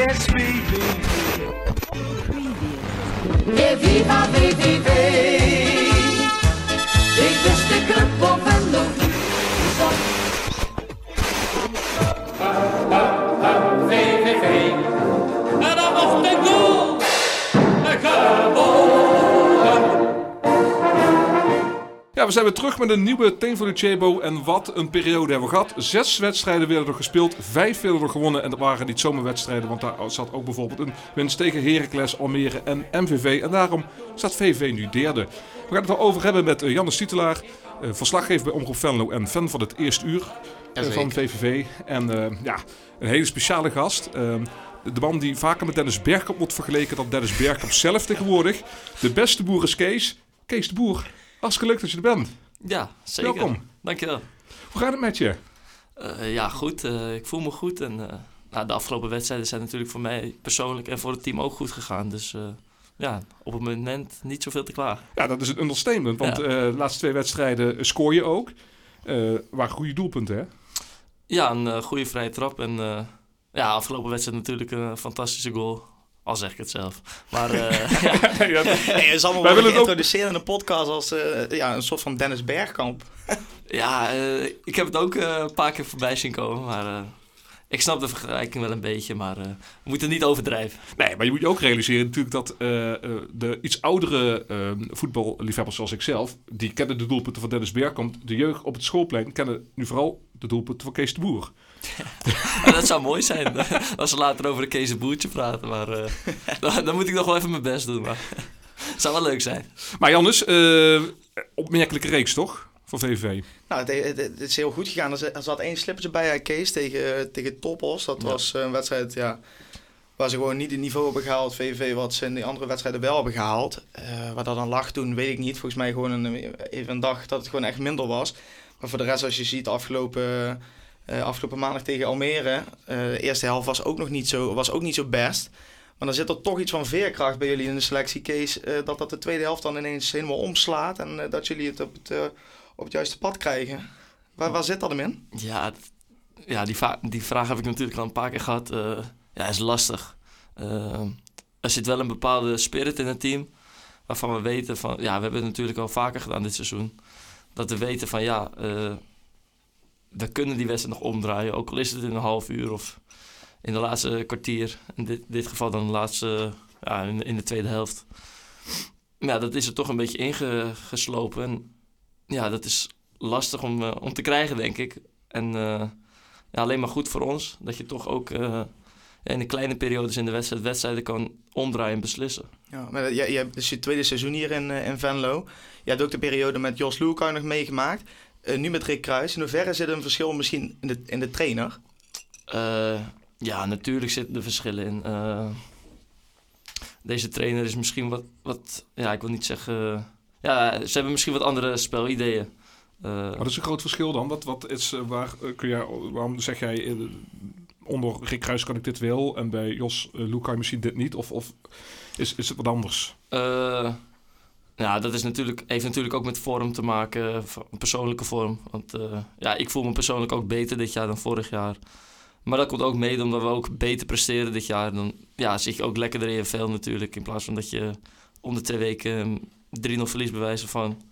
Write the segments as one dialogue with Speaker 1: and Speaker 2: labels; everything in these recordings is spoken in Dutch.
Speaker 1: It's VVV.
Speaker 2: Viva VVV. Dit is de club
Speaker 3: Ja, we zijn weer terug met een nieuwe Team voor de. En wat een periode hebben we gehad. Zes wedstrijden werden er gespeeld, vijf werden er gewonnen. En dat waren niet zomaar wedstrijden, want daar zat ook bijvoorbeeld een winst tegen Heracles, Almere en MVV. En daarom staat VV nu derde. We gaan het erover hebben met uh, Janne Stietelaar, uh, verslaggever bij Omroep Venlo en fan van het eerste uur uh, van VVV. En ja, een hele speciale gast. De man die vaker met Dennis Bergkamp wordt vergeleken dan Dennis Bergkamp zelf tegenwoordig. De beste boer is Kees. Kees de Boer. Hartstikke leuk dat je er bent.
Speaker 4: Ja, zeker.
Speaker 3: Welkom.
Speaker 4: Dankjewel.
Speaker 3: Hoe gaat het met je?
Speaker 4: Uh, ja, goed. Uh, ik voel me goed. En uh, nou, de afgelopen wedstrijden zijn natuurlijk voor mij persoonlijk en voor het team ook goed gegaan. Dus ja, op het moment niet zoveel te klaar.
Speaker 3: Ja, dat is een understatement. Want ja. de laatste twee wedstrijden scoor je ook. waren goede doelpunten, hè?
Speaker 4: Ja, een goede vrije trap. En ja, afgelopen wedstrijd natuurlijk een fantastische goal. Al zeg ik het zelf. Maar uh, ja.
Speaker 5: ja, hey, wel introduceren ook... in de podcast als uh, ja, een soort van Dennis Bergkamp.
Speaker 4: ja, uh, ik heb het ook een paar keer voorbij zien komen. Maar ik snap de vergelijking wel een beetje. Maar we moeten niet overdrijven.
Speaker 3: Nee, maar je moet je ook realiseren natuurlijk dat de iets oudere voetballiefhebbers zoals ik zelf... die kennen de doelpunten van Dennis Bergkamp. De jeugd op het schoolplein kennen nu vooral de doelpunten van Kees de Boer.
Speaker 4: Ja, dat zou mooi zijn als we later over een Kees de Boertje praten. Maar dan, dan, moet ik nog wel even mijn best doen. Maar het zou wel leuk zijn.
Speaker 3: Maar Jannes, opmerkelijke reeks toch? Voor VVV.
Speaker 5: Nou, het, het, is heel goed gegaan. Er zat één slippertje bij Kees tegen, tegen Topos. Dat ja. was een wedstrijd ja, waar ze gewoon niet het niveau hebben gehaald. VVV wat ze in die andere wedstrijden wel hebben gehaald. Uh, waar dat dan lag toen, weet ik niet. Volgens mij gewoon een, even een dag dat het gewoon echt minder was. Maar voor de rest, als je ziet, afgelopen... Uh, afgelopen maandag tegen Almere. Uh, de eerste helft was ook nog niet zo, was ook niet zo best. Maar dan zit er toch iets van veerkracht bij jullie in de selectie, Kees. Dat dat de tweede helft dan ineens helemaal omslaat. En dat jullie het op het, op het juiste pad krijgen. Waar, waar zit dat hem in?
Speaker 4: Ja, ja die, die vraag heb ik natuurlijk al een paar keer gehad. ja, is lastig. er zit wel een bepaalde spirit in het team. Waarvan we weten van... Ja, we hebben het natuurlijk al vaker gedaan dit seizoen. Dat we weten van ja we kunnen die wedstrijd nog omdraaien. Ook al is het in een half uur of in de laatste kwartier. In dit, dit geval dan de laatste, ja, in, in de tweede helft. Maar ja, dat is er toch een beetje ingeslopen. En ja, dat is lastig om, uh, om te krijgen, denk ik. En uh, ja, alleen maar goed voor ons. Dat je toch ook ja, in de kleine periodes in de wedstrijd wedstrijden kan omdraaien en beslissen.
Speaker 5: Ja, maar je, je hebt dus je tweede seizoen hier in, in Venlo. Je hebt ook de periode met Jos Luukau nog meegemaakt. Uh, nu met Rick Kruis. In hoeverre zit er een verschil misschien in de, in de trainer?
Speaker 4: Uh, ja, natuurlijk zitten er verschillen in. Uh, deze trainer is misschien wat, wat, ja, ik wil niet zeggen. Ja, ze hebben misschien wat andere spelideeën.
Speaker 3: wat is een groot verschil dan? Wat, wat is, waar, kun je, waarom zeg jij onder Rick Kruis kan ik dit wel en bij Jos uh, Luca misschien dit niet? Of, of is, is het wat anders?
Speaker 4: Ja, dat is natuurlijk, heeft natuurlijk ook met vorm te maken, een persoonlijke vorm. Want uh, ja, ik voel me persoonlijk ook beter dit jaar dan vorig jaar. Maar dat komt ook mede omdat we ook beter presteren dit jaar. Dan ja, zit je ook lekkerder in je vel natuurlijk. In plaats van dat je om de twee weken 3-0 verlies bewijzen van.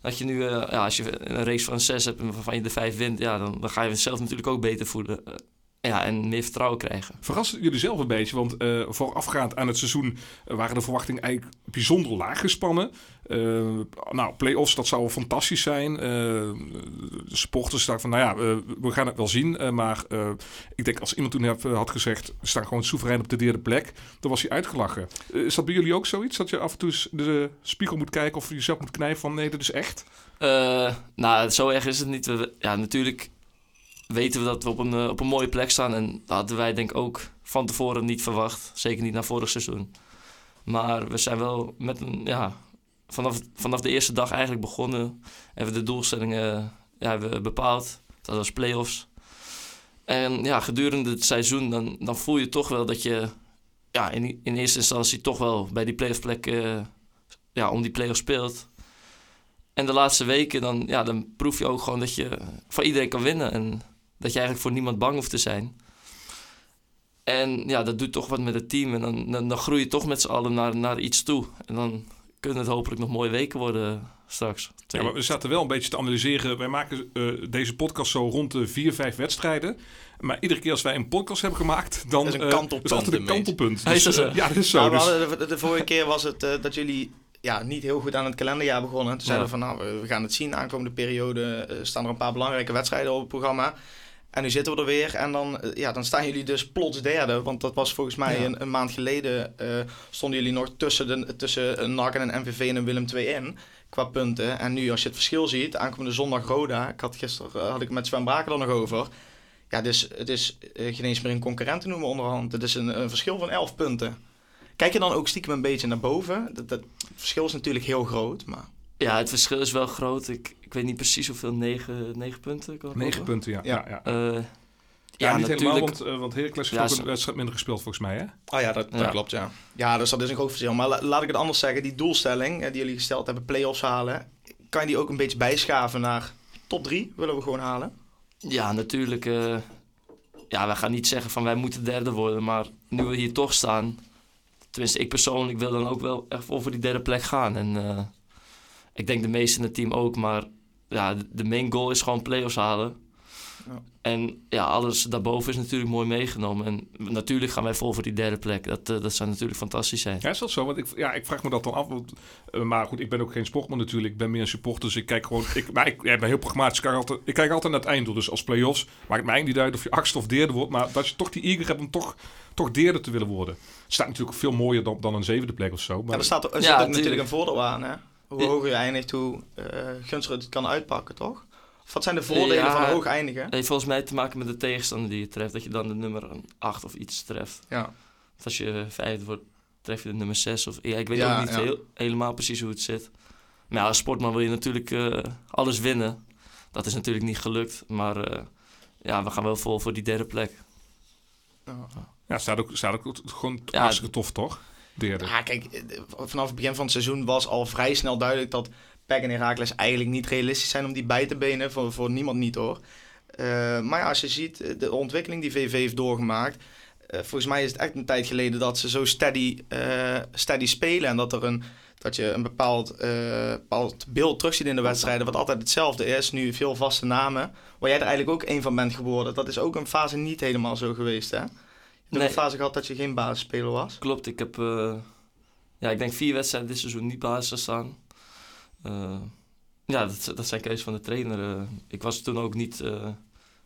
Speaker 4: Dat je nu, uh, ja, als je een race van 6 hebt en waarvan je de 5 wint, ja, dan, dan ga je zelf natuurlijk ook beter voelen ja, en meer vertrouwen krijgen.
Speaker 3: Verrassen jullie zelf een beetje? Want uh, voorafgaand aan het seizoen waren de verwachtingen eigenlijk bijzonder laag gespannen. Uh, nou, play-offs, dat zou fantastisch zijn. Uh, de supporters dachten van, nou ja, we gaan het wel zien. maar ik denk als iemand toen had gezegd, we staan gewoon soeverein op de derde plek, dan was hij uitgelachen. is dat bij jullie ook zoiets? Dat je af en toe de spiegel moet kijken of je jezelf moet knijpen van, nee, dit is echt?
Speaker 4: nou, zo erg is het niet. Ja, natuurlijk weten we dat we op een, op een mooie plek staan. En dat hadden wij denk ik ook van tevoren niet verwacht. Zeker niet na vorig seizoen. Maar we zijn wel met een, ja, vanaf, vanaf de eerste dag eigenlijk begonnen. Hebben we de doelstellingen ja, hebben bepaald. Dat was play-offs. En ja, gedurende het seizoen dan, dan voel je toch wel dat je ja, in, in eerste instantie toch wel bij die play-off plek uh, ja, om die play-off speelt. En de laatste weken dan, ja, dan proef je ook gewoon dat je van iedereen kan winnen. En dat je eigenlijk voor niemand bang hoeft te zijn. En ja, dat doet toch wat met het team. En dan, dan, dan groei je toch met z'n allen naar, naar iets toe. En dan kunnen het hopelijk nog mooie weken worden straks.
Speaker 3: Ja, maar we zaten wel een beetje te analyseren. Wij maken eh, deze podcast zo rond de vier, vijf wedstrijden. Maar iedere keer als wij een podcast hebben gemaakt, dan
Speaker 5: Dat is een
Speaker 3: eh,
Speaker 5: kantelpunt
Speaker 3: is altijd een kantelpunt. Dus, eh,
Speaker 4: zo?
Speaker 3: ja, dat is zo.
Speaker 5: Nou, we
Speaker 3: Dus-
Speaker 5: hadden de, de vorige keer was het eh, dat jullie ja, niet heel goed aan het kalenderjaar begonnen. Toen zeiden we van nou, we- gaan het zien. Aankomende periode eh, staan er een paar belangrijke wedstrijden op het programma. En nu zitten we er weer en dan, eh, ja, dan staan jullie dus plots derde. Want dat was volgens mij
Speaker 3: Ja.
Speaker 5: een, een maand geleden eh, stonden jullie nog tussen, de, tussen een NAC en een MVV en een Willem II in. Qua punten. En nu als je het verschil ziet, aankomende zondag Roda. Ik had gisteren eh, had ik met Sven Braken er nog over. Ja, dus het is geen eens meer een concurrent te noemen onderhand. Het is een, een verschil van 11 punten. Kijk je dan ook stiekem een beetje naar boven? Dat, dat verschil is natuurlijk heel groot, maar...
Speaker 4: Ja, het verschil is wel groot. Ik, ik weet niet precies hoeveel, negen, negen punten. ik had
Speaker 3: Negen
Speaker 4: over.
Speaker 3: punten, ja. ja.
Speaker 5: Ja.
Speaker 3: ja.
Speaker 4: Eh,
Speaker 3: Ja,
Speaker 4: ja,
Speaker 3: niet
Speaker 4: natuurlijk.
Speaker 3: helemaal, want, uh, want Heracles heeft
Speaker 4: Ja,
Speaker 3: ook een wedstrijd minder gespeeld volgens mij, hè?
Speaker 5: Oh ja, dat, dat
Speaker 4: Ja.
Speaker 5: klopt, ja. Ja, dus dat is een groot verschil. Maar la- laat ik het anders zeggen. Die doelstelling eh, die jullie gesteld hebben, play-offs halen... kan je die ook een beetje bijschaven naar top 3? Willen we gewoon halen?
Speaker 4: Ja, natuurlijk. eh, ja, wij gaan niet zeggen van wij moeten derde worden. Maar nu we hier toch staan. Tenminste, ik persoonlijk wil dan ook wel echt over die derde plek gaan. En eh, ik denk de meesten in het team ook. Maar ja, de- main goal is gewoon play-offs halen.
Speaker 5: Ja.
Speaker 4: En ja, alles daarboven is natuurlijk mooi meegenomen. En natuurlijk gaan wij vol voor die derde plek. Dat, eh, dat zou natuurlijk fantastisch zijn.
Speaker 3: Ja, is dat zo? Want ik, ja, ik vraag me dat dan af. Want, eh, maar goed, ik ben ook geen sportman natuurlijk. Ik ben meer een supporter. Dus ik kijk gewoon... Ik, maar ik ja, ik ben heel pragmatisch. Ik kijk, altijd, ik kijk altijd naar het einddoel. Dus als play-offs maakt mij eigenlijk niet uit of je achtste of derde wordt. Maar dat je toch die eager hebt om toch, toch derde te willen worden. Het staat natuurlijk veel mooier dan, dan een zevende plek of zo. Maar
Speaker 5: Ja, er staat, er
Speaker 4: Ja,
Speaker 5: zit ook
Speaker 4: tuurlijk.
Speaker 5: natuurlijk een voordeel aan, hè? Hoe hoger je eindigt, hoe eh gunstiger het kan uitpakken, toch? Of wat zijn de voordelen
Speaker 4: Ja.
Speaker 5: van hoog eindigen?
Speaker 4: Het heeft volgens mij te maken met de tegenstander die je treft. Dat je dan de nummer 8 of iets treft.
Speaker 5: Ja.
Speaker 4: Of als je vijfde wordt, tref je de nummer 6. Of, ja, ik weet
Speaker 5: Ja,
Speaker 4: ook niet
Speaker 5: ja.
Speaker 4: heel, helemaal precies hoe het zit. Maar ja, als sportman wil je natuurlijk eh, alles winnen. Dat is natuurlijk niet gelukt. Maar eh, ja, we gaan wel vol voor die derde plek.
Speaker 5: Ja.
Speaker 3: ja, staat ook, staat ook gewoon
Speaker 4: Ja,
Speaker 3: hartstikke tof, toch?
Speaker 5: Ja, kijk, eh, vanaf het begin van het seizoen was al vrij snel duidelijk dat PEC en Heracles eigenlijk niet realistisch zijn om die bij te benen. Voor, voor niemand niet hoor. Eh, maar als je ziet eh, de ontwikkeling die VV heeft doorgemaakt. volgens mij is het echt een tijd geleden dat ze zo steady, steady spelen. En dat, er een, dat je een bepaald, bepaald beeld terugziet in de wedstrijden. Wat altijd hetzelfde is. Nu veel vaste namen. Waar jij er eigenlijk ook één van bent geworden. Dat is ook een fase niet helemaal zo geweest hè?
Speaker 4: Nee.
Speaker 5: een fase gehad dat je geen basisspeler was.
Speaker 4: Klopt, ik heb eh, ja, ik denk vier wedstrijden dit seizoen niet basis gestaan. Eh, ja, dat, dat zijn keuzes van de trainer. eh. ik was toen ook niet...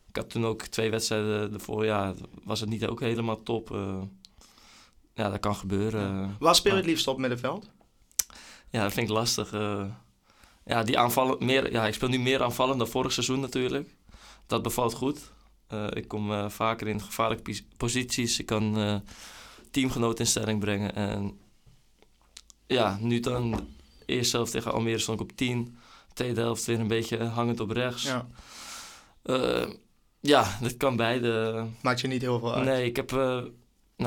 Speaker 4: ik had toen ook twee wedstrijden ervoor. Ja, was het niet ook helemaal top. ja, dat kan gebeuren.
Speaker 5: Waar speel je het liefst op middenveld?
Speaker 4: Ja, dat vind ik lastig. ja, die aanvallen, meer, ja, ik speel nu meer aanvallend dan vorig seizoen natuurlijk. Dat bevalt goed. Eh, ik kom eh, vaker in gevaarlijke pos- posities. Ik kan eh teamgenoten in stelling brengen. En ja, nu dan, eerste helft tegen Almere stond ik op 10. Tweede helft weer een beetje hangend op rechts.
Speaker 5: Ja.
Speaker 4: Eh, ja dat kan beide.
Speaker 5: Maakt je niet heel veel uit.
Speaker 4: Nee, ik heb... nou,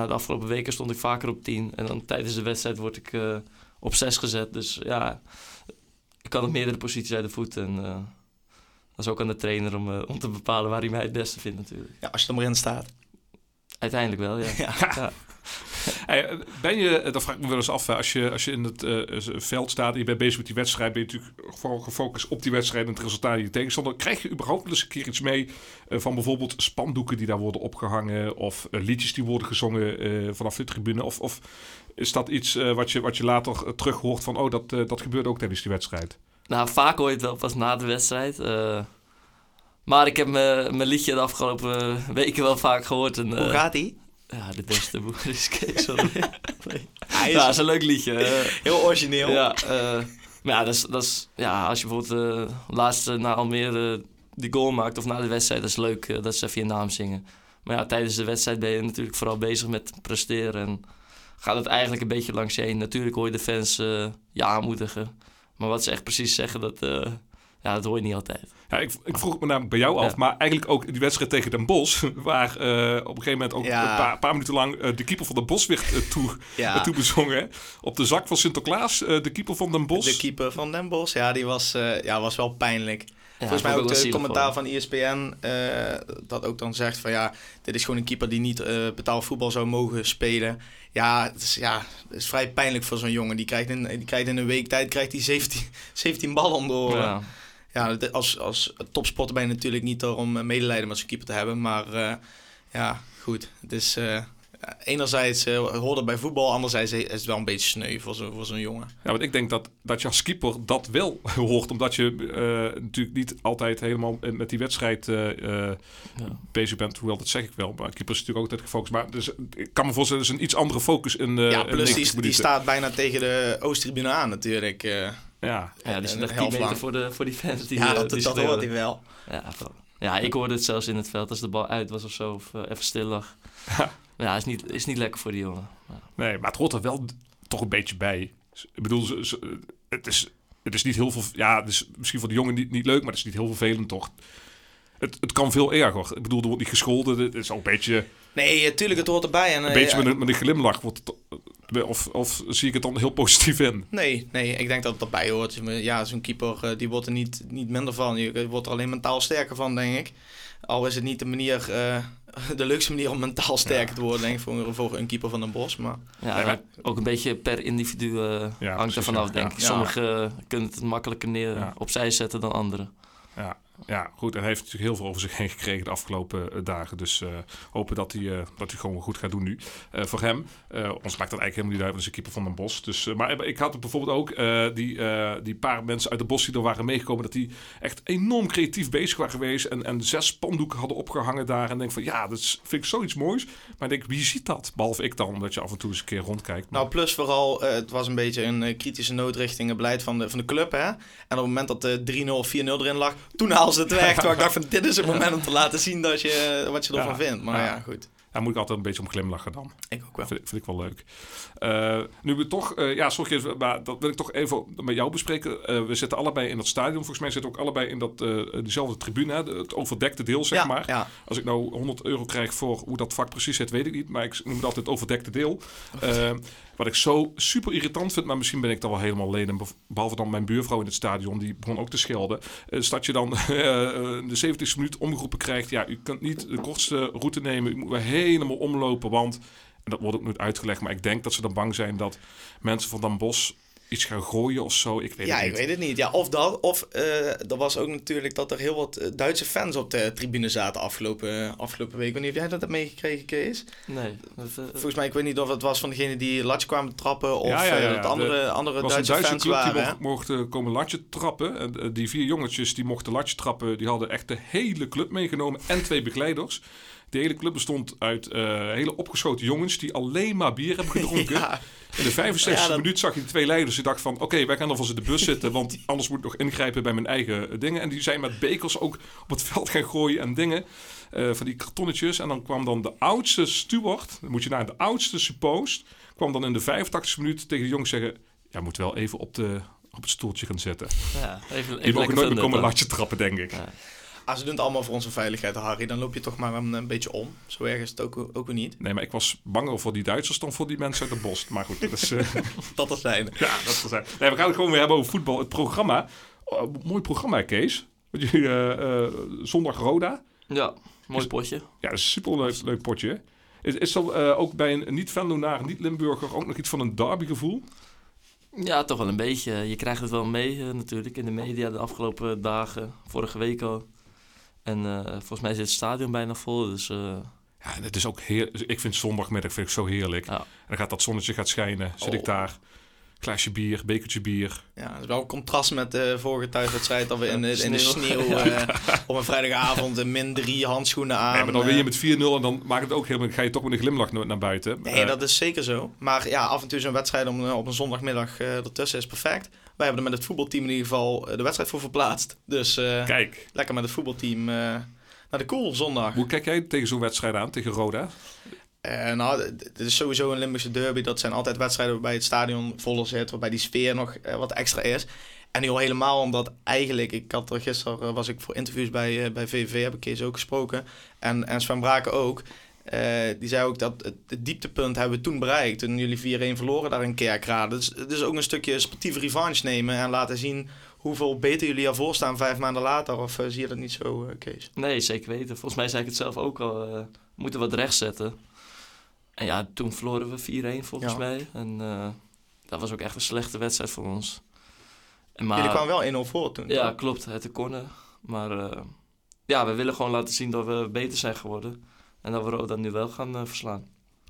Speaker 4: de afgelopen weken stond ik vaker op 10. En dan tijdens de wedstrijd word ik op 6 gezet. Dus ja, ik kan op meerdere posities uit de voet. En dat is ook aan de trainer om, eh, om te bepalen waar hij mij het beste vindt natuurlijk.
Speaker 5: Ja, als je er maar in staat.
Speaker 4: Uiteindelijk wel, ja.
Speaker 5: Ja.
Speaker 4: Ja.
Speaker 3: Hey, ben je, eh, dat vraag ik me wel eens af, hè, als je, als je in het eh, veld staat en je bent bezig met die wedstrijd, ben je natuurlijk vooral gefocust op die wedstrijd en het resultaat die je tegenstander. Krijg je überhaupt wel eens een keer iets mee eh, van bijvoorbeeld spandoeken die daar worden opgehangen of liedjes die worden gezongen eh, vanaf de tribune? Of, of is dat iets eh, wat, je, wat je later terug hoort van, oh, dat, eh, dat gebeurt ook tijdens die wedstrijd?
Speaker 4: Nou, vaak hoor je het wel pas na de wedstrijd. eh. maar ik heb mijn liedje de afgelopen weken wel vaak gehoord. En, eh,
Speaker 5: Hoe gaat die?
Speaker 4: Ja, de beste boer is Kees.
Speaker 5: Hij is
Speaker 4: ja, dat is een leuk liedje. eh.
Speaker 5: heel origineel.
Speaker 4: Ja, eh, maar ja, dat is, dat is, ja, als je bijvoorbeeld eh laatste na Almere die goal maakt of na de wedstrijd, dat is leuk. eh, dat is even je naam zingen. Maar ja, tijdens de wedstrijd ben je natuurlijk vooral bezig met presteren. En gaat het eigenlijk een beetje langs je heen. Natuurlijk hoor je de fans eh, je aanmoedigen. Maar wat ze echt precies zeggen, dat, eh, ja, dat hoor je niet altijd.
Speaker 3: Ja, ik, ik vroeg het me namelijk bij jou af,
Speaker 4: Ja.
Speaker 3: maar eigenlijk ook die wedstrijd tegen Den Bosch, waar eh, op een gegeven moment ook
Speaker 5: Ja.
Speaker 3: een paar, paar minuten lang eh, de keeper van Den Bosch werd toe,
Speaker 5: Ja.
Speaker 3: toebezongen. Op de zak van Sinterklaas, eh, de keeper van Den Bosch.
Speaker 5: De keeper van Den Bosch, ja, die was, eh, ja, was wel pijnlijk. Volgens mij ook de commentaar van ESPN eh, dat ook dan zegt van ja, dit is gewoon een keeper die niet eh betaald voetbal zou mogen spelen. Ja, het is, ja, het is vrij pijnlijk voor zo'n jongen. Die krijgt in, die krijgt in een week tijd krijgt hij 17, 17 ballen om de
Speaker 4: hem.
Speaker 5: oren.
Speaker 4: Ja.
Speaker 5: Ja, als, als topsporter ben je natuurlijk niet er om eh, medelijden met zo'n keeper te hebben. Maar ja, goed. Het is enerzijds eh, hoort het bij voetbal, anderzijds is het wel een beetje sneu voor zo'n jongen.
Speaker 3: Ja, want ik denk dat, dat je als keeper dat wel hoort. Omdat je eh, natuurlijk niet altijd helemaal met die wedstrijd eh, eh,
Speaker 4: Ja.
Speaker 3: bezig bent. Hoewel, dat zeg ik wel. Maar keeper is natuurlijk ook altijd gefocust. Maar dus, ik kan me voorstellen, er is een iets andere focus in eh
Speaker 5: ja, plus
Speaker 3: 90
Speaker 5: die, die staat bijna tegen de Oosttribune aan natuurlijk. eh.
Speaker 3: Ja,
Speaker 4: Ja, die
Speaker 5: En
Speaker 4: is
Speaker 5: een
Speaker 4: nog 10
Speaker 5: helft
Speaker 4: meter
Speaker 5: lang.
Speaker 4: voor, de, voor die fans. Die,
Speaker 5: ja, dat,
Speaker 4: die
Speaker 5: dat hoort hij wel.
Speaker 4: Ja, ja, ik hoorde het zelfs in het veld als de bal uit was of zo. Of even stil lag. Ja, is niet, is niet lekker voor die jongen. Ja.
Speaker 3: nee, maar het hoort er wel toch een beetje bij. Ik bedoel, het, is, het is niet heel veel... Ja, het is misschien voor de jongen niet, niet leuk, maar het is niet heel vervelend toch. Het, het kan veel erger. Ik bedoel, er wordt niet gescholden. Het is ook een beetje...
Speaker 5: Nee, eh, tuurlijk, het hoort erbij. En,
Speaker 3: Een
Speaker 5: eh,
Speaker 3: beetje
Speaker 5: ja,
Speaker 3: met, een, met een glimlach wordt het, eh, of, of zie ik het dan heel positief in?
Speaker 5: Nee, nee, ik denk dat het erbij hoort. Ja, zo'n keeper eh, die wordt er niet, niet minder van. Je wordt er alleen mentaal sterker van, denk ik. Al is het niet de manier, eh, de leukste manier om mentaal sterker te worden, denk ik, voor, voor een keeper van een bos. Maar
Speaker 4: Ja,
Speaker 3: Nee, maar-
Speaker 4: ook een beetje per individu eh,
Speaker 3: Ja,
Speaker 4: hangt er vanaf, denk
Speaker 3: Ja.
Speaker 4: ik. Sommigen kunnen het makkelijker neer
Speaker 3: Ja.
Speaker 4: opzij zetten dan anderen.
Speaker 3: Ja, ja, goed. En hij heeft natuurlijk heel veel over zich heen gekregen de afgelopen eh, dagen. Dus eh, hopen dat hij, eh, dat hij gewoon goed gaat doen nu. Voor hem, ons maakt dat eigenlijk helemaal niet uit, want hij een keeper van Den Bos. Dus, maar ik had bijvoorbeeld ook, die, die paar mensen uit de Bos die er waren meegekomen, dat die echt enorm creatief bezig waren geweest. En, en zes spandoeken hadden opgehangen daar. En denk van, ja, dat vind ik zoiets moois. Maar denk, wie ziet dat? Behalve ik dan, omdat je af en toe eens een keer rondkijkt.
Speaker 5: Nou, plus vooral, het was een beetje een kritische noot richting het beleid van de, van de club. Hè? En op het moment dat de 3-0 of 4-0 erin lag, toen haalden ze het weg. Terwijl ik dacht van, dit is het moment om te laten zien dat je, wat je ervan vindt. Maar
Speaker 3: ja.
Speaker 5: goed.
Speaker 3: Daar moet ik altijd een beetje om glimlachen dan.
Speaker 5: Ik ook wel.
Speaker 3: Vind, vind ik wel leuk. Eh, nu we toch, eh, ja, sorry, even, maar dat wil ik toch even met jou bespreken. Eh, we zitten allebei in dat stadion. Volgens mij zitten ook allebei in dat, diezelfde tribune, hè, het overdekte deel, zeg
Speaker 5: ja,
Speaker 3: maar.
Speaker 5: Ja.
Speaker 3: Als ik nou 100 euro krijg voor hoe dat vak precies zit, weet ik niet. Maar ik noem het altijd het overdekte deel. Eh, wat ik zo super irritant vind, maar misschien ben ik daar wel helemaal leden. Behalve dan mijn buurvrouw in het stadion, die begon ook te schelden. Eh, is dat je dan eh, in de 70ste minuut omgeroepen krijgt. Ja, u kunt niet de kortste route nemen. U moet weer helemaal omlopen, want... En dat wordt ook nooit uitgelegd, maar ik denk dat ze dan bang zijn dat mensen van Dan Bos iets gaan gooien of zo. Ik weet
Speaker 5: Ja,
Speaker 3: het
Speaker 5: ik
Speaker 3: niet.
Speaker 5: weet het niet. Ja, of dat, of eh, er was ook natuurlijk dat er heel wat eh, Duitse fans op de tribune zaten afgelopen, afgelopen week. Wanneer heb jij dat hebt meegekregen, Kees?
Speaker 4: Nee, dat, eh,
Speaker 5: Volgens mij, ik weet niet of het was van degene die latje kwamen trappen of
Speaker 3: Ja, ja, ja,
Speaker 5: eh,
Speaker 3: ja.
Speaker 5: dat andere,
Speaker 3: Er
Speaker 5: andere Duitse,
Speaker 3: Duitse
Speaker 5: fans
Speaker 3: die
Speaker 5: waren.
Speaker 3: mocht, mochten komen latje trappen. En eh, die vier jongetjes die mochten latje trappen, die hadden echt de hele club meegenomen en twee begeleiders. De hele club bestond uit eh, hele opgeschoten jongens die alleen maar bier hebben gedronken.
Speaker 5: Ja,
Speaker 3: In de 65e
Speaker 5: Ja, dat-
Speaker 3: minuut zag je twee leiders. Die dachten van, oké, wij gaan alvast in de bus zitten, want anders moet ik nog ingrijpen bij mijn eigen eh, dingen. En die zijn met bekers ook op het veld gaan gooien en dingen. eh, van die kartonnetjes. En dan kwam dan de oudste steward, dan moet je naar de oudste suppost, kwam dan in de 85e minuut tegen de jongens zeggen, ja, moet wel even op, de, op het stoeltje gaan zitten.
Speaker 4: ja, even, even
Speaker 3: Die mogen nooit meer komen latje trappen, denk ik.
Speaker 4: Ja.
Speaker 5: Ah, ze doen het allemaal voor onze veiligheid, Harry. Dan loop je toch maar een, een beetje om. Zo erg is het ook, ook weer niet.
Speaker 3: Nee, maar ik was banger voor die Duitsers dan voor die mensen uit de bos. Maar goed, dat is... eh,
Speaker 5: Dat er zijn.
Speaker 3: Ja, dat zal zijn. Nee, we gaan het gewoon weer hebben over voetbal. Het programma. Oh, mooi programma, Kees. Want jullie, eh, eh, zondag Roda.
Speaker 4: Ja, mooi potje.
Speaker 3: Ja, dat is een superleuk leuk potje. Is, is er ook bij een niet-Venlonaar, niet-Limburger ook nog iets van een derbygevoel?
Speaker 4: Ja, toch wel een beetje. Je krijgt het wel mee natuurlijk in de media de afgelopen dagen, vorige week al. En eh, volgens mij zit het stadion bijna vol, dus eh,
Speaker 3: Ja, en het is ook heer. Ik vind zondagmiddag vind ik zo heerlijk.
Speaker 4: Ja.
Speaker 3: En dan gaat dat zonnetje gaat schijnen. Zit ik
Speaker 5: Oh.
Speaker 3: daar. Glaasje bier, bekertje bier.
Speaker 5: Ja, dat is wel een contrast met de vorige thuiswedstrijd. Dat we in de, in de
Speaker 4: Sneeuw.
Speaker 5: eh, op een vrijdagavond een min drie handschoenen aan.
Speaker 3: nee, maar dan win je met 4-0 en dan maakt het ook helemaal. Ga je toch met een glimlach naar, naar buiten.
Speaker 5: Nee, dat is zeker zo. Maar ja, af en toe zo'n wedstrijd om, op een zondagmiddag eh, ertussen is perfect. Wij hebben er met het voetbalteam in ieder geval eh, de wedstrijd voor verplaatst. Dus eh,
Speaker 3: Kijk,
Speaker 5: lekker met het voetbalteam eh, naar de koel zondag.
Speaker 3: hoe kijk jij tegen zo'n wedstrijd aan, tegen Roda?
Speaker 5: Nou, dit is sowieso een Limburgse derby. Dat zijn altijd wedstrijden waarbij het stadion voller zit, waarbij die sfeer nog wat extra is. En nu al helemaal omdat eigenlijk, ik had er gisteren was ik voor interviews bij, bij VVV, heb ik Kees ook gesproken. En, en Sven Braken ook. Eh, die zei ook dat het, het dieptepunt hebben we toen bereikt. Toen jullie 4-1 verloren daar in Kerkrade. Dus het is ook een stukje sportieve revanche nemen en laten zien hoeveel beter jullie ervoor staan vijf maanden later? Of eh, zie je dat niet zo, eh, Kees?
Speaker 4: Nee, zeker weten. Volgens mij zei ik het zelf ook al. we moeten wat rechtzetten. En ja, toen verloren we 4-1 volgens
Speaker 5: Ja.
Speaker 4: mij. En dat was ook echt een slechte wedstrijd voor ons. En maar,
Speaker 5: jullie kwamen wel 1-0 voor toen.
Speaker 4: Ja,
Speaker 5: toch?
Speaker 4: klopt. Het de corner. Maar ja, we willen gewoon laten zien dat we beter zijn geworden. En dat we Roda nu wel gaan eh, verslaan.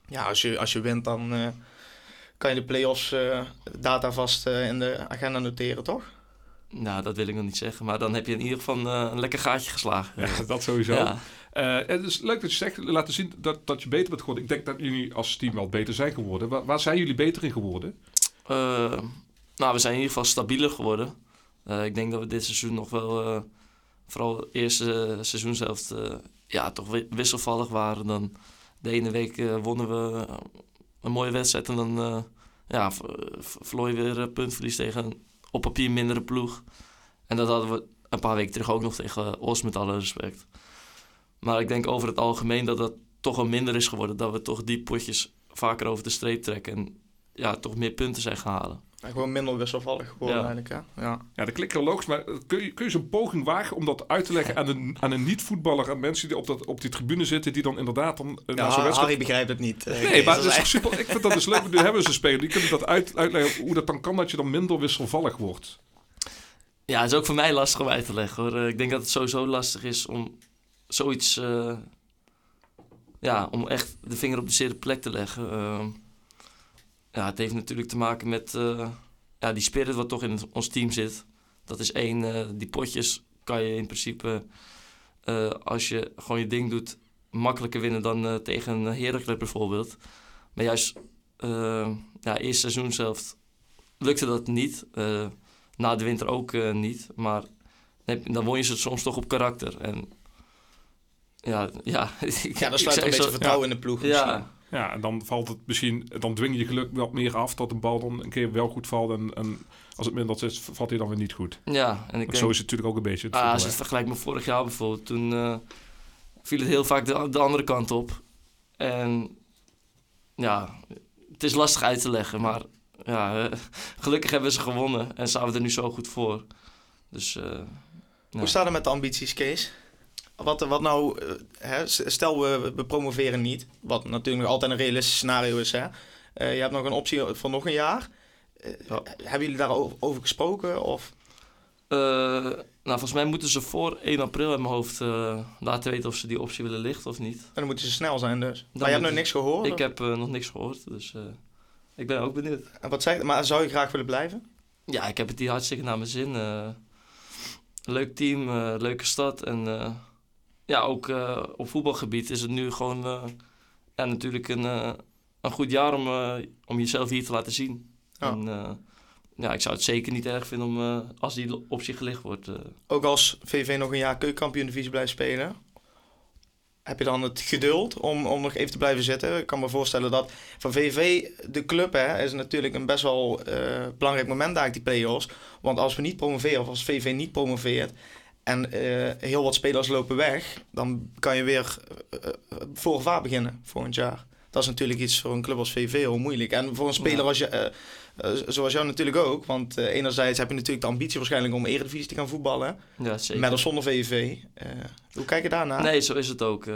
Speaker 5: Ja, als je, als je wint, dan eh, kan je de play-offs eh, data vast eh, in de agenda noteren, toch?
Speaker 4: Nou, dat wil ik nog niet zeggen. Maar dan heb je in ieder geval eh, een lekker gaatje geslagen.
Speaker 3: Ja, dat sowieso.
Speaker 4: Ja.
Speaker 3: Eh, het is leuk dat je zegt, laten zien dat, dat je beter bent geworden. Ik denk dat jullie als team wel beter zijn geworden. Waar, waar zijn jullie beter in geworden?
Speaker 4: Nou, we zijn in ieder geval stabieler geworden. Eh, ik denk dat we dit seizoen nog wel, eh, vooral het eerste uh, seizoen zelf, eh, ja, toch wi- wisselvallig waren. Dan de ene week eh, wonnen we een mooie wedstrijd en dan eh, ja, verloor je weer puntverlies tegen een op papier mindere ploeg. En dat hadden we een paar weken terug ook nog tegen Os, met alle respect. Maar ik denk over het algemeen dat dat toch wel minder is geworden. Dat we toch die potjes vaker over de streep trekken. En ja, toch meer punten zijn gaan halen.
Speaker 5: En gewoon minder wisselvallig geworden
Speaker 4: Ja.
Speaker 5: eigenlijk, hè? Ja.
Speaker 3: Ja, dat klinkt heel logisch, maar kun je, kun je zo'n poging wagen om dat uit te leggen aan een, aan een niet-voetballer, aan mensen die op, dat, op die tribune zitten, die dan inderdaad dan eh,
Speaker 5: Ja,
Speaker 3: na zo'n wedstrijd...
Speaker 5: Harry begrijpt het niet.
Speaker 3: Nee, maar
Speaker 5: Dat
Speaker 3: is
Speaker 5: echt-
Speaker 3: super. Ik vind dat dus leuk. Nu hebben ze spelen. Die kunnen dat uit, uitleggen hoe dat dan kan dat je dan minder wisselvallig wordt.
Speaker 4: Ja, het is ook voor mij lastig om uit te leggen hoor. Eh, Ik denk dat het sowieso lastig is om zoiets. eh, ja, om echt de vinger op de zere plek te leggen. Ehm, ja, het heeft natuurlijk te maken met eh, ja, die spirit wat toch in ons team zit. Dat is één, eh, die potjes kan je in principe, eh, als je gewoon je ding doet, makkelijker winnen dan tegen een Heracles bijvoorbeeld. Maar juist, ja, eerste seizoen zelf lukte dat niet. Na de winter ook niet. Maar dan, won je ze soms toch op karakter. En ja, ja.
Speaker 5: Ja, dan sluit een beetje vertrouwen in de ploeg. misschien.
Speaker 4: Ja,
Speaker 3: Ja, en dan valt het misschien, dan dwing je je geluk wat meer af dat de bal dan een keer wel goed valt. En, en als het minder is, valt hij dan weer niet goed.
Speaker 4: ja, en ik denk,
Speaker 3: zo is het natuurlijk ook een beetje. Het
Speaker 4: ah, als je het vergelijkt met vorig jaar bijvoorbeeld, toen eh, viel het heel vaak de, de andere kant op. En ja, het is lastig uit te leggen, maar ja, eh, gelukkig hebben ze gewonnen en staan we er nu zo goed voor. Dus eh, ja.
Speaker 5: Hoe staat het met de ambities, Kees? Wat, wat nou, eh, hè, stel we, we promoveren niet, wat natuurlijk nog altijd een realistisch scenario is. Hè? Eh, je hebt nog een optie van nog een jaar. Eh,
Speaker 4: Ja.
Speaker 5: Hebben jullie daarover over gesproken? Of?
Speaker 4: Nou, volgens mij moeten ze voor 1 april in mijn hoofd laten weten of ze die optie willen lichten of niet.
Speaker 5: En dan moeten ze snel zijn dus. maar je hebt nog niks gehoord?
Speaker 4: Ik
Speaker 5: of?
Speaker 4: heb nog niks gehoord, dus ik ben ook benieuwd.
Speaker 5: En wat zeg, maar zou je graag willen blijven?
Speaker 4: Ja, ik heb het hier hartstikke naar mijn zin. leuk team, leuke stad. En ja, ook eh, op voetbalgebied is het nu gewoon eh, ja, natuurlijk een, eh, een goed jaar om, om jezelf hier te laten zien.
Speaker 5: Ja.
Speaker 4: En, ja, ik zou het zeker niet erg vinden om, als die optie gelicht wordt.
Speaker 5: Ook als VV nog een jaar keukenkampioen divisie blijft spelen. Heb je dan het geduld om, om nog even te blijven zitten? Ik kan me voorstellen dat van VV, de club, hè, is natuurlijk een best wel belangrijk moment daar, die play-offs. Want als we niet promoveren, of als VV niet promoveert en eh, heel wat spelers lopen weg, dan kan je weer uh, voor gevaar beginnen volgend jaar. Dat is natuurlijk iets voor een club als VV heel moeilijk. En voor een speler als je, zoals jou natuurlijk ook. Want enerzijds heb je natuurlijk de ambitie waarschijnlijk om Eredivisie te gaan voetballen.
Speaker 4: ja, zeker.
Speaker 5: Met of zonder VV. Hoe kijk je daarnaar?
Speaker 4: Nee, zo is het ook.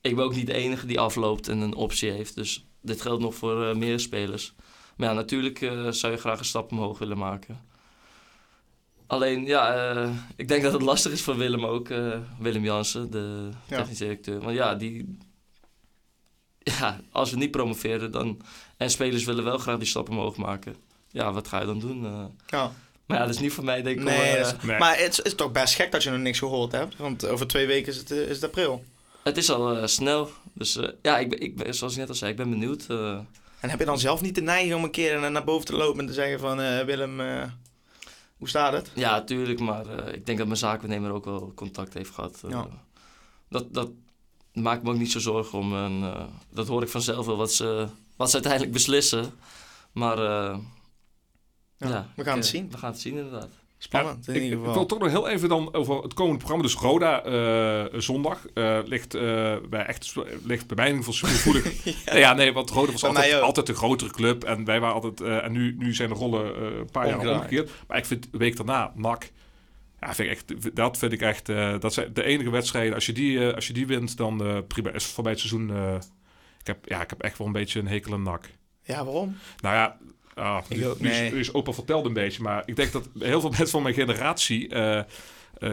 Speaker 4: ik ben ook niet de enige die afloopt en een optie heeft. Dus dit geldt nog voor meer spelers. Maar ja, natuurlijk zou je graag een stap omhoog willen maken. Alleen, ja, eh, ik denk dat het lastig is voor Willem ook. eh, Willem Jansen, de
Speaker 5: Ja.
Speaker 4: technische directeur. Want ja, die... Ja, als we niet promoveren dan... En spelers willen wel graag die stap omhoog maken. Ja, wat ga je dan doen? eh?
Speaker 5: Ja.
Speaker 4: maar ja, dat is niet voor mij, denk ik.
Speaker 5: Nee, dat is-
Speaker 3: Nee.
Speaker 5: maar het is, het is toch best gek dat je nog niks gehoord hebt. Want over twee weken is het, is het april.
Speaker 4: Het is al snel. Dus eh, ja, ik ben, ik ben, zoals ik net al zei, ik ben benieuwd. eh.
Speaker 5: En heb je dan zelf niet de neiging om een keer naar- naar boven te lopen en te zeggen van... eh, Willem, eh, hoe staat het?
Speaker 4: Ja, tuurlijk, maar eh, ik denk dat mijn zakennemer ook wel contact heeft gehad. eh.
Speaker 5: Ja.
Speaker 4: dat, dat maakt me ook niet zo zorgen om. En, eh, dat hoor ik vanzelf wel, wat ze, wat ze uiteindelijk beslissen. Maar
Speaker 5: Ja,
Speaker 4: ja,
Speaker 5: we gaan het zien.
Speaker 4: We gaan het zien, inderdaad.
Speaker 5: Spannend in
Speaker 3: ik,
Speaker 5: ieder
Speaker 3: ik
Speaker 5: geval.
Speaker 3: wil toch nog heel even dan over het komende programma. Dus Roda eh, zondag eh, ligt, eh, bij echt, ligt bij mij in ieder geval ja. ja, nee, want Roda was altijd, altijd een grotere club. En wij waren altijd... en nu, nu zijn de rollen een paar jaar omgekeerd. Maar ik vind de week daarna, NAC... Ja, vind ik echt, dat vind ik echt... dat zijn de enige wedstrijden. Als je die, als je die wint, dan prima. Is voor mij het seizoen... ik, heb, ja, ik heb echt wel een beetje een hekel aan NAC.
Speaker 5: Ja, waarom?
Speaker 3: Nou ja, ah,
Speaker 5: Ik
Speaker 3: nu,
Speaker 5: ook,
Speaker 3: is-
Speaker 5: nee.
Speaker 3: nu is opa verteld een beetje, maar ik denk dat heel veel mensen van mijn generatie eh, eh,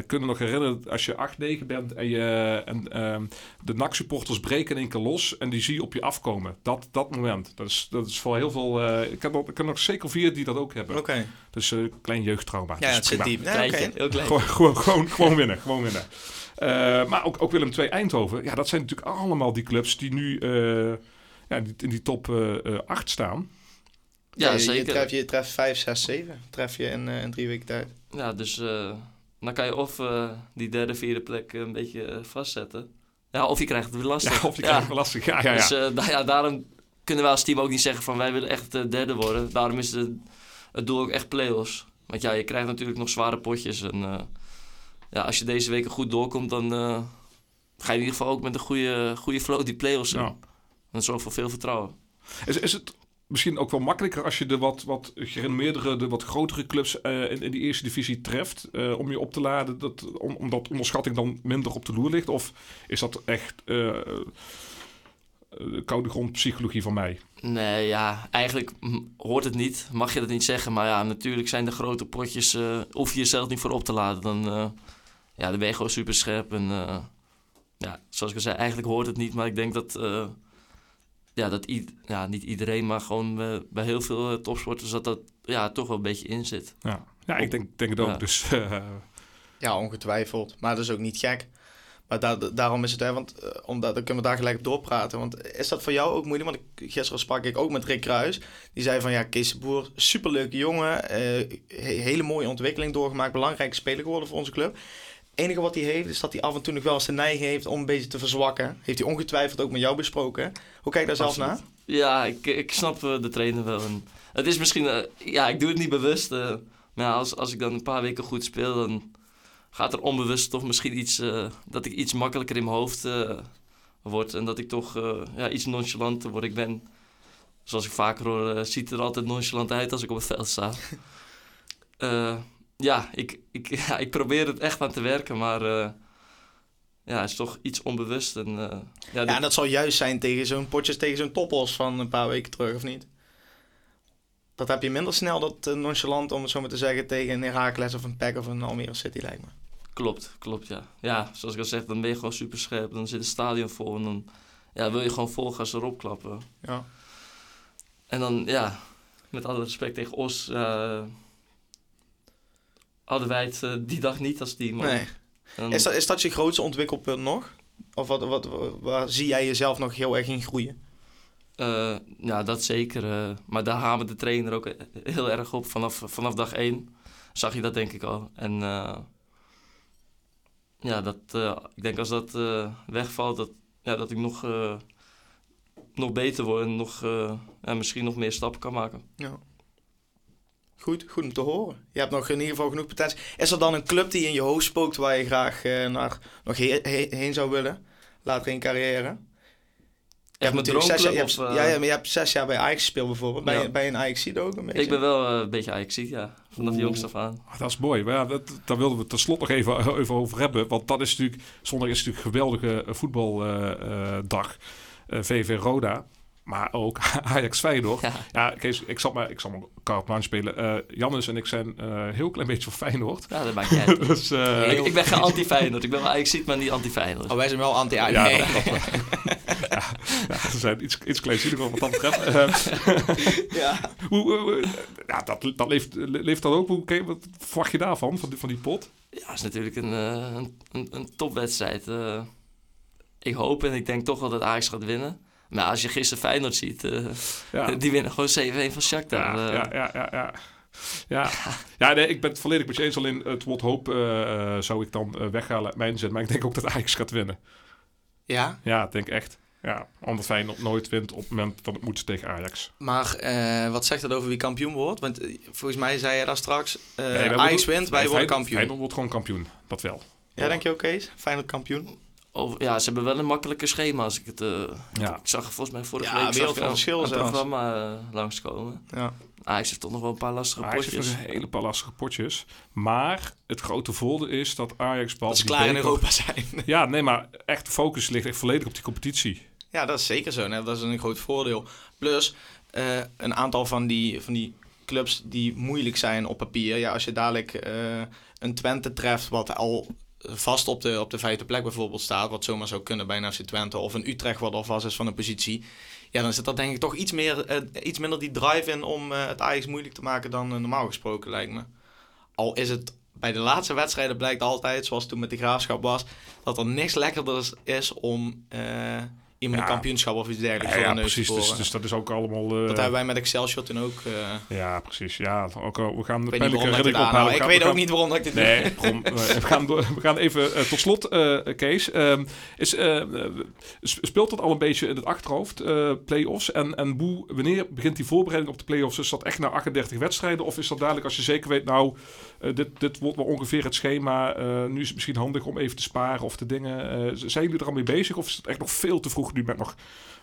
Speaker 3: kunnen nog herinneren als je 8, 9 bent en, je, en ehm, de NAC-supporters breken in één keer los en die zie je op je afkomen. Dat, dat moment. Dat is, dat is voor heel veel. eh, ik, heb nog, ik heb nog zeker vier die dat ook hebben.
Speaker 5: Oké.
Speaker 3: Dus een klein jeugdtrauma.
Speaker 5: Ja,
Speaker 3: Dus
Speaker 5: het zit diep. Ja,
Speaker 4: Kleintje,
Speaker 5: oké.
Speaker 4: heel klein.
Speaker 3: Gewoon, gewoon, gewoon, gewoon winnen, gewoon winnen. Eh, maar ook, ook Willem II Eindhoven. Ja, dat zijn natuurlijk allemaal die clubs die nu eh, ja, in die top eh 8 staan.
Speaker 4: Ja,
Speaker 5: je, Je treft, je treft 5, 6, 7. Tref je in, eh, in drie weken tijd.
Speaker 4: Ja, dus eh, dan kan je of eh, die derde, vierde plek een beetje vastzetten. Ja, of je krijgt het weer lastig.
Speaker 3: Ja, of je krijgt het lastig. Ja, ja, ja.
Speaker 4: Dus nou ja, daarom kunnen wij als team ook niet zeggen van wij willen echt eh, derde worden. Daarom is het, het doel ook echt play-offs. Want ja, je krijgt natuurlijk nog zware potjes. En eh, ja, als je deze weken goed doorkomt, dan ga je in ieder geval ook met een goede, goede flow die play-offs in.
Speaker 3: Ja.
Speaker 4: Dat zorgt voor veel vertrouwen.
Speaker 3: Is, is het misschien ook wel makkelijker als je de wat, wat gerenommeerdere, de wat grotere clubs eh, in, in die eerste divisie treft eh, om je op te laden, dat, om, omdat onderschatting dan minder op de loer ligt? Of is dat echt eh, koude grond psychologie van mij?
Speaker 4: Nee, ja, eigenlijk hoort het niet. Mag je dat niet zeggen. Maar ja, natuurlijk zijn de grote potjes... hoef je jezelf niet voor op te laden. Dan, ja, dan ben gewoon super scherp. En ja, zoals ik al zei, eigenlijk hoort het niet. Maar ik denk dat... eh, ja, dat i- ja, niet iedereen, maar gewoon eh, bij heel veel eh, topsporters... dat dat ja, toch wel een beetje in zit.
Speaker 3: Ja, ja ik denk, denk het ook.
Speaker 4: Ja.
Speaker 3: Dus eh,
Speaker 5: Ja, ongetwijfeld. Maar dat is ook niet gek. Maar da- daarom is het, hè, want uh, omdat, dan kunnen we daar gelijk op doorpraten. Want is dat voor jou ook moeilijk? Want ik, gisteren sprak ik ook met Rick Kruis. Die zei van, ja, Kees de Boer, superleuke jongen. eh, he- hele mooie ontwikkeling doorgemaakt. Belangrijke speler geworden voor onze club. Enige wat hij heeft, is dat hij af en toe nog wel eens de neiging heeft om een beetje te verzwakken. Heeft hij ongetwijfeld ook met jou besproken. Hoe kijk je daar zelf naar?
Speaker 4: Ja, ik, ik snap eh, de trainer wel. En het is misschien... eh, ja, ik doe het niet bewust. eh, maar als, als ik dan een paar weken goed speel... dan gaat er onbewust toch misschien iets... dat ik iets makkelijker in mijn hoofd word. En dat ik toch ja, iets nonchalanter word. Ik ben... Zoals ik vaker hoor, ziet er altijd nonchalant uit als ik op het veld sta. Ja, ik, ik, ja, ik probeer het echt aan te werken, maar... eh, ja, het is toch iets onbewust. En, eh, ja,
Speaker 5: Ja, en dat zal juist zijn tegen zo'n potjes tegen zo'n toppos van een paar weken terug, of niet? Dat heb je minder snel, dat eh, nonchalant, om het zo maar te zeggen, tegen een Heracles of een PEC of een Almere City, lijkt me.
Speaker 4: Klopt, klopt, ja. Ja, zoals ik al zeg, dan ben je gewoon super scherp. Dan zit het stadion vol en dan ja, wil je gewoon vol gas erop klappen.
Speaker 5: Ja.
Speaker 4: En dan, ja, met alle respect tegen Os, hadden wij het eh, die dag niet als team.
Speaker 5: Nee.
Speaker 4: En
Speaker 5: Is, dat, is dat je grootste ontwikkelpunt nog? Of wat, wat, waar zie jij jezelf nog heel erg in groeien?
Speaker 4: Eh, ja, dat zeker. eh, maar daar hamert de trainer ook heel erg op. Vanaf, vanaf dag één zag je dat denk ik al. En ja, dat, ik denk als dat wegvalt, dat, ja, dat ik nog, nog beter word en nog, ja, misschien nog meer stappen kan maken.
Speaker 5: Ja. Goed, goed om te horen. Je hebt nog in ieder geval genoeg potentie. Is er dan een club die in je hoofd spookt waar je graag eh, naar, nog he- he- heen zou willen? Later in carrière? Je
Speaker 4: Echt
Speaker 5: hebt
Speaker 4: mijn
Speaker 5: natuurlijk zes jaar, je hebt,
Speaker 4: of, eh,
Speaker 5: ja, ja, maar je hebt zes jaar bij Ajax gespeeld bijvoorbeeld. Ben,
Speaker 4: Ja.
Speaker 5: je, ben je een ajax ook een beetje?
Speaker 4: Ik ben wel eh, een beetje ajax ja. Vanaf de
Speaker 3: Oeh.
Speaker 4: jongste af aan.
Speaker 3: Ah, dat is mooi. Maar ja, dat, daar wilden we het tenslotte nog even, even over hebben. Want dat is natuurlijk, zondag is natuurlijk een geweldige eh, voetbaldag. VV Roda. Maar ook Ajax Feyenoord.
Speaker 4: Ja.
Speaker 3: Ja, Kees, ik zal maar, ik zal maar carte blanche spelen. Eh Jannes en ik zijn eh, een heel klein beetje voor Feyenoord.
Speaker 4: ja, dat maakt niet uit.
Speaker 3: dus, eh,
Speaker 4: ik, ik ben geen anti-Feyenoord. Ik ben wel ajax maar niet anti-Feyenoord.
Speaker 5: Oh, wij zijn wel anti-Ajax.
Speaker 3: ja,
Speaker 5: nee.
Speaker 3: dat, dat, ja, ja, ze zijn iets, iets kleinzinniger wat dat betreft. Eh,
Speaker 5: ja.
Speaker 3: hoe, hoe- hoe- ja, dat, dat leeft, leeft dan ook. Hoe, oké, wat verwacht je daarvan, van die, van die pot?
Speaker 4: Ja, het is natuurlijk een, eh, een, een, een topwedstrijd. Eh, ik hoop en ik denk toch wel dat Ajax gaat winnen. Maar als je gisteren Feyenoord ziet, eh,
Speaker 3: Ja.
Speaker 4: die winnen gewoon 7-1 van Shakhtar.
Speaker 3: Ja,
Speaker 4: Eh,
Speaker 3: ja, ja, ja, ja. Ja, ja nee, ik ben het volledig met je eens. Alleen het woord hoop eh, zou ik dan eh, weghalen mijn zin. Maar ik denk ook dat Ajax gaat winnen.
Speaker 5: ja?
Speaker 3: Ja, ik denk echt. Ja, omdat Feyenoord nooit wint op het moment dat het moet tegen Ajax.
Speaker 5: Maar eh, wat zegt dat over wie kampioen wordt? Want volgens mij zei je daar straks, eh
Speaker 3: Nee,
Speaker 5: Ajax wint, wij worden kampioen.
Speaker 3: Feyenoord wordt gewoon kampioen, dat wel.
Speaker 5: Ja, denk je ook, Kees? Feyenoord kampioen?
Speaker 4: Over, ja, ze hebben wel een makkelijker schema als ik het... eh,
Speaker 3: Ja.
Speaker 4: Ik zag volgens mij vorige
Speaker 5: Ja,
Speaker 4: week zag ik
Speaker 5: verschil
Speaker 4: een programma eh, langskomen.
Speaker 5: Ja.
Speaker 4: Ajax heeft toch nog wel een paar lastige
Speaker 3: Ajax heeft
Speaker 4: potjes.
Speaker 3: nog een hele paar lastige potjes. Maar het grote voordeel is dat Ajax...
Speaker 5: Dat ze
Speaker 3: die
Speaker 5: klaar in Europa zijn.
Speaker 3: Ja, nee, maar echt de focus ligt echt volledig op die competitie.
Speaker 5: Ja, dat is zeker zo. hè. Dat is een groot voordeel. Plus, eh, een aantal van die, van die clubs die moeilijk zijn op papier. Ja, als je dadelijk eh, een Twente treft, wat al vast op de, op de vijfde plek bijvoorbeeld staat, wat zomaar zou kunnen bij een FC Twente, of een Utrecht wat al vast is van een positie. Ja, dan zit er denk ik toch iets, meer, eh, iets minder die drive in om eh, het Ajax moeilijk te maken dan eh, normaal gesproken, lijkt me. Al is het bij de laatste wedstrijden blijkt altijd, zoals toen met de graafschap was, dat er niks lekkerder is om iemand
Speaker 3: Ja.
Speaker 5: een kampioenschap of iets dergelijks
Speaker 3: Ja,
Speaker 5: voor
Speaker 3: ja,
Speaker 5: de neus
Speaker 3: precies. Dus, dus dat is ook allemaal... eh,
Speaker 5: dat hebben wij met Excelsior toen ook. eh,
Speaker 3: Ja, precies. Ja, ook, al- we gaan de
Speaker 5: ik dat ik
Speaker 3: ophalen.
Speaker 5: Ik
Speaker 3: gaan-
Speaker 5: weet
Speaker 3: we
Speaker 5: ook
Speaker 3: gaan-
Speaker 5: niet waarom dat ik dit.
Speaker 3: Nee, eh, we, gaan we gaan even eh, tot slot, eh, Kees. Ehm, is, eh, eh, speelt dat al een beetje in het achterhoofd, eh play-offs? En, en hoe, wanneer begint die voorbereiding op de play-offs? Is dat echt na 38 wedstrijden? Of is dat dadelijk als je zeker weet, nou, eh, dit, dit wordt wel ongeveer het schema. eh, nu is het misschien handig om even te sparen of te dingen. Eh, zijn jullie er al mee bezig? Of is het echt nog veel te vroeg nu met nog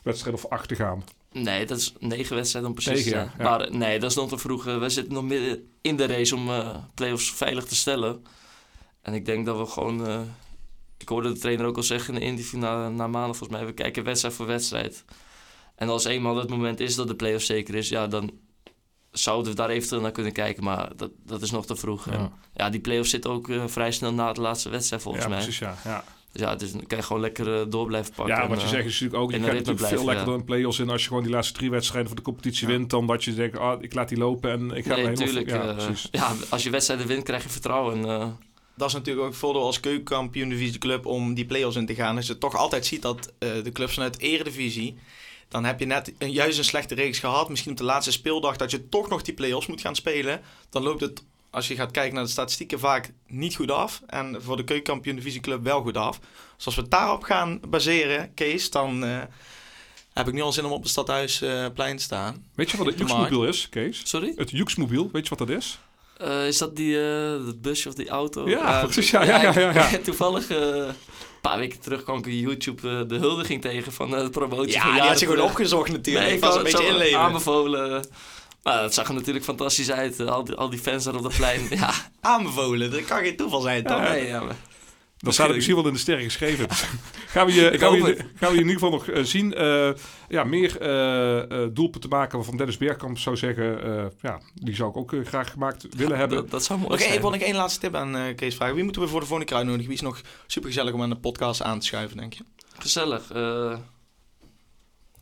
Speaker 3: wedstrijden of acht te gaan?
Speaker 4: Nee, dat is negen wedstrijden om precies
Speaker 3: ja.
Speaker 4: Maar nee, dat is nog te vroeg. Eh, We zitten nog midden in de race om eh play-offs veilig te stellen. En ik denk dat we gewoon... eh, ik hoorde de trainer ook al zeggen in de interview na, na maandag volgens mij. We kijken wedstrijd voor wedstrijd. En als eenmaal het moment is dat de play-off zeker is... Ja, dan zouden we daar eventueel naar kunnen kijken. Maar dat, dat is nog te vroeg. En ja, die play-off zit ook vrij snel na de laatste wedstrijd volgens
Speaker 3: ja,
Speaker 4: mij.
Speaker 3: precies, ja. ja.
Speaker 4: Dus ja, dus dan kan je gewoon lekker eh, door blijven pakken.
Speaker 3: Ja,
Speaker 4: En,
Speaker 3: wat je
Speaker 4: eh,
Speaker 3: zegt is natuurlijk ook, je
Speaker 4: in
Speaker 3: krijgt
Speaker 4: een
Speaker 3: natuurlijk veel
Speaker 4: blijven,
Speaker 3: lekkerder een play-offs in als je gewoon die laatste drie wedstrijden van de competitie
Speaker 5: Ja.
Speaker 3: wint, dan dat je denkt, ah, ik laat die lopen en ik ga
Speaker 4: Nee,
Speaker 3: er helemaal
Speaker 4: natuurlijk.
Speaker 3: Ja,
Speaker 4: Ja,
Speaker 3: precies.
Speaker 4: ja, als je wedstrijden wint, krijg je vertrouwen. En, eh,
Speaker 5: Dat is natuurlijk ook het voordeel als keukenkampioen divisieclub om die play-offs in te gaan. Als je toch altijd ziet dat eh, de clubs vanuit de eredivisie... dan heb je net een, juist een slechte reeks gehad. Misschien op de laatste speeldag dat je toch nog die play-offs moet gaan spelen. Dan loopt het, als je gaat kijken naar de statistieken, vaak niet goed af. En voor de keukenkampioen divisieclub wel goed af. Dus als we het daarop gaan baseren, Kees, dan... eh, heb ik nu al zin om op het stadhuisplein te staan.
Speaker 3: Weet je wat het
Speaker 5: De
Speaker 3: Juxmobiel is, Kees?
Speaker 4: sorry?
Speaker 3: Het Juxmobiel, weet je wat dat is?
Speaker 4: Eh, is dat die, eh, dat busje of die auto?
Speaker 3: Ja, precies, ja, ja, ja, ja, ja.
Speaker 4: Toevallig, eh, een paar weken terug kwam ik op YouTube eh, de huldiging tegen van eh, de promotie
Speaker 5: Ja,
Speaker 4: van
Speaker 5: die
Speaker 4: jaren
Speaker 5: had je gewoon opgezocht natuurlijk.
Speaker 4: Nee,
Speaker 5: ik was een beetje inleven.
Speaker 4: Aanbevolen. Maar het zag er natuurlijk fantastisch uit. eh, al, die, al die fans daar op dat plein. ja,
Speaker 5: Aanbevolen, dat kan geen toeval zijn, toch?
Speaker 4: nee, ja, maar-
Speaker 3: Dan staat het misschien wel in de sterren geschreven. gaan, we je,
Speaker 4: Ik
Speaker 3: gaan, we je,
Speaker 4: het.
Speaker 3: gaan we je in ieder geval nog eh, zien. eh, ja, meer eh eh, doelpunten maken waarvan Dennis Bergkamp zou zeggen... eh, ja, die zou ik ook graag gemaakt willen hebben.
Speaker 4: dat, dat zou mooi
Speaker 5: Oké,
Speaker 4: zijn.
Speaker 5: ik wil nog één laatste tip aan eh, Kees vragen. Wie moeten we voor de volgende keer uitnodigen? Wie is nog super gezellig om aan de podcast aan te schuiven, denk je?
Speaker 4: Gezellig.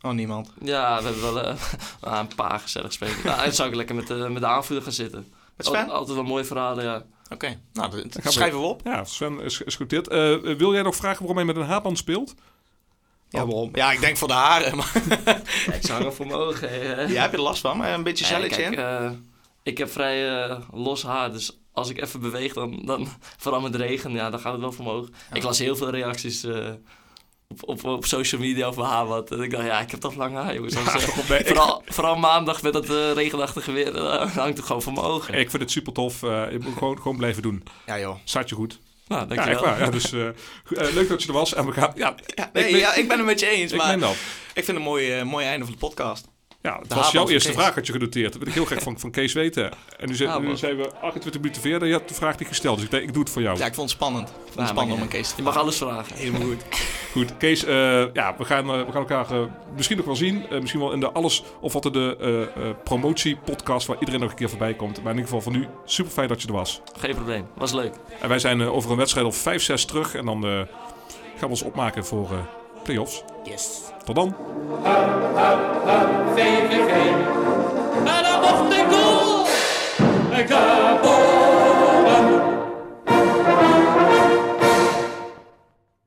Speaker 5: Oh, niemand.
Speaker 4: ja, we hebben wel eh, een paar gezellig spelen. nou, dan zou ik lekker met, de met de aanvoerder gaan zitten.
Speaker 5: Met
Speaker 4: Altijd,
Speaker 5: Sven?
Speaker 4: altijd wel mooie verhalen, ja.
Speaker 5: Oké, nou, dat,
Speaker 3: gaan we-
Speaker 5: schrijven we op.
Speaker 3: Ja, Sven is, is goed dit. Eh, wil jij nog vragen waarom hij met een haarband speelt?
Speaker 5: Ja, waarom? Ja, ik denk voor de haren, maar
Speaker 4: Ja, ik zou er voor mijn ogen. hè.
Speaker 5: ja, heb je er last van? Maar een beetje celletje
Speaker 4: kijk,
Speaker 5: in?
Speaker 4: eh, ik heb vrij eh, los haar, dus als ik even beweeg, dan, dan vooral met regen, ja, dan gaat het wel voor mijn ogen. Ik las heel veel reacties eh, op, op, op social media over haar wat. En ik dacht, ja, ik heb toch lang haar, jongens. Eh,
Speaker 3: ik,
Speaker 4: vooral, vooral maandag met dat eh, regenachtige weer, eh, hangt het gewoon voor mijn ogen.
Speaker 3: ik vind het super tof. eh je moet gewoon, gewoon blijven doen.
Speaker 5: Ja, joh.
Speaker 3: Staat je goed.
Speaker 4: Nou,
Speaker 3: Ja,
Speaker 4: dankjewel.
Speaker 3: echt waar. Ja, dus eh, eh, leuk dat je er was. En we gaan... Ja,
Speaker 5: Ja, nee,
Speaker 3: ik ben-
Speaker 5: ja, ik ben het met je eens,
Speaker 3: ik
Speaker 5: maar ik vind het een mooi, eh, mooi einde van de podcast.
Speaker 3: Ja, het
Speaker 5: De
Speaker 3: was jouw eerste
Speaker 5: van Kees.
Speaker 3: vraag had je genoteerd. Dat wil ik heel graag van, van Kees weten. En nu, zijn- nu
Speaker 4: Haarband.
Speaker 3: zijn we 28 minuten verder. Je hebt de vraag niet gesteld. Dus ik denk, ik doe het voor jou.
Speaker 5: Ja, ik vond het spannend. Ik vond het spannend om een Kees te
Speaker 4: Je mag alles vragen.
Speaker 5: Helemaal goed.
Speaker 3: Goed, Kees, eh, ja, we gaan, eh, we gaan elkaar eh, misschien nog wel zien. Eh, misschien wel in de alles of wat de eh eh, promotie-podcast waar iedereen nog een keer voorbij komt. Maar in ieder geval voor nu, super fijn dat je er was.
Speaker 4: Geen probleem. Was leuk.
Speaker 3: En wij zijn over een wedstrijd of 5, 6 terug. En dan eh, gaan we ons opmaken voor eh play-offs.
Speaker 5: Yes.
Speaker 3: Tot dan.
Speaker 6: VVV. En dan nog de goal.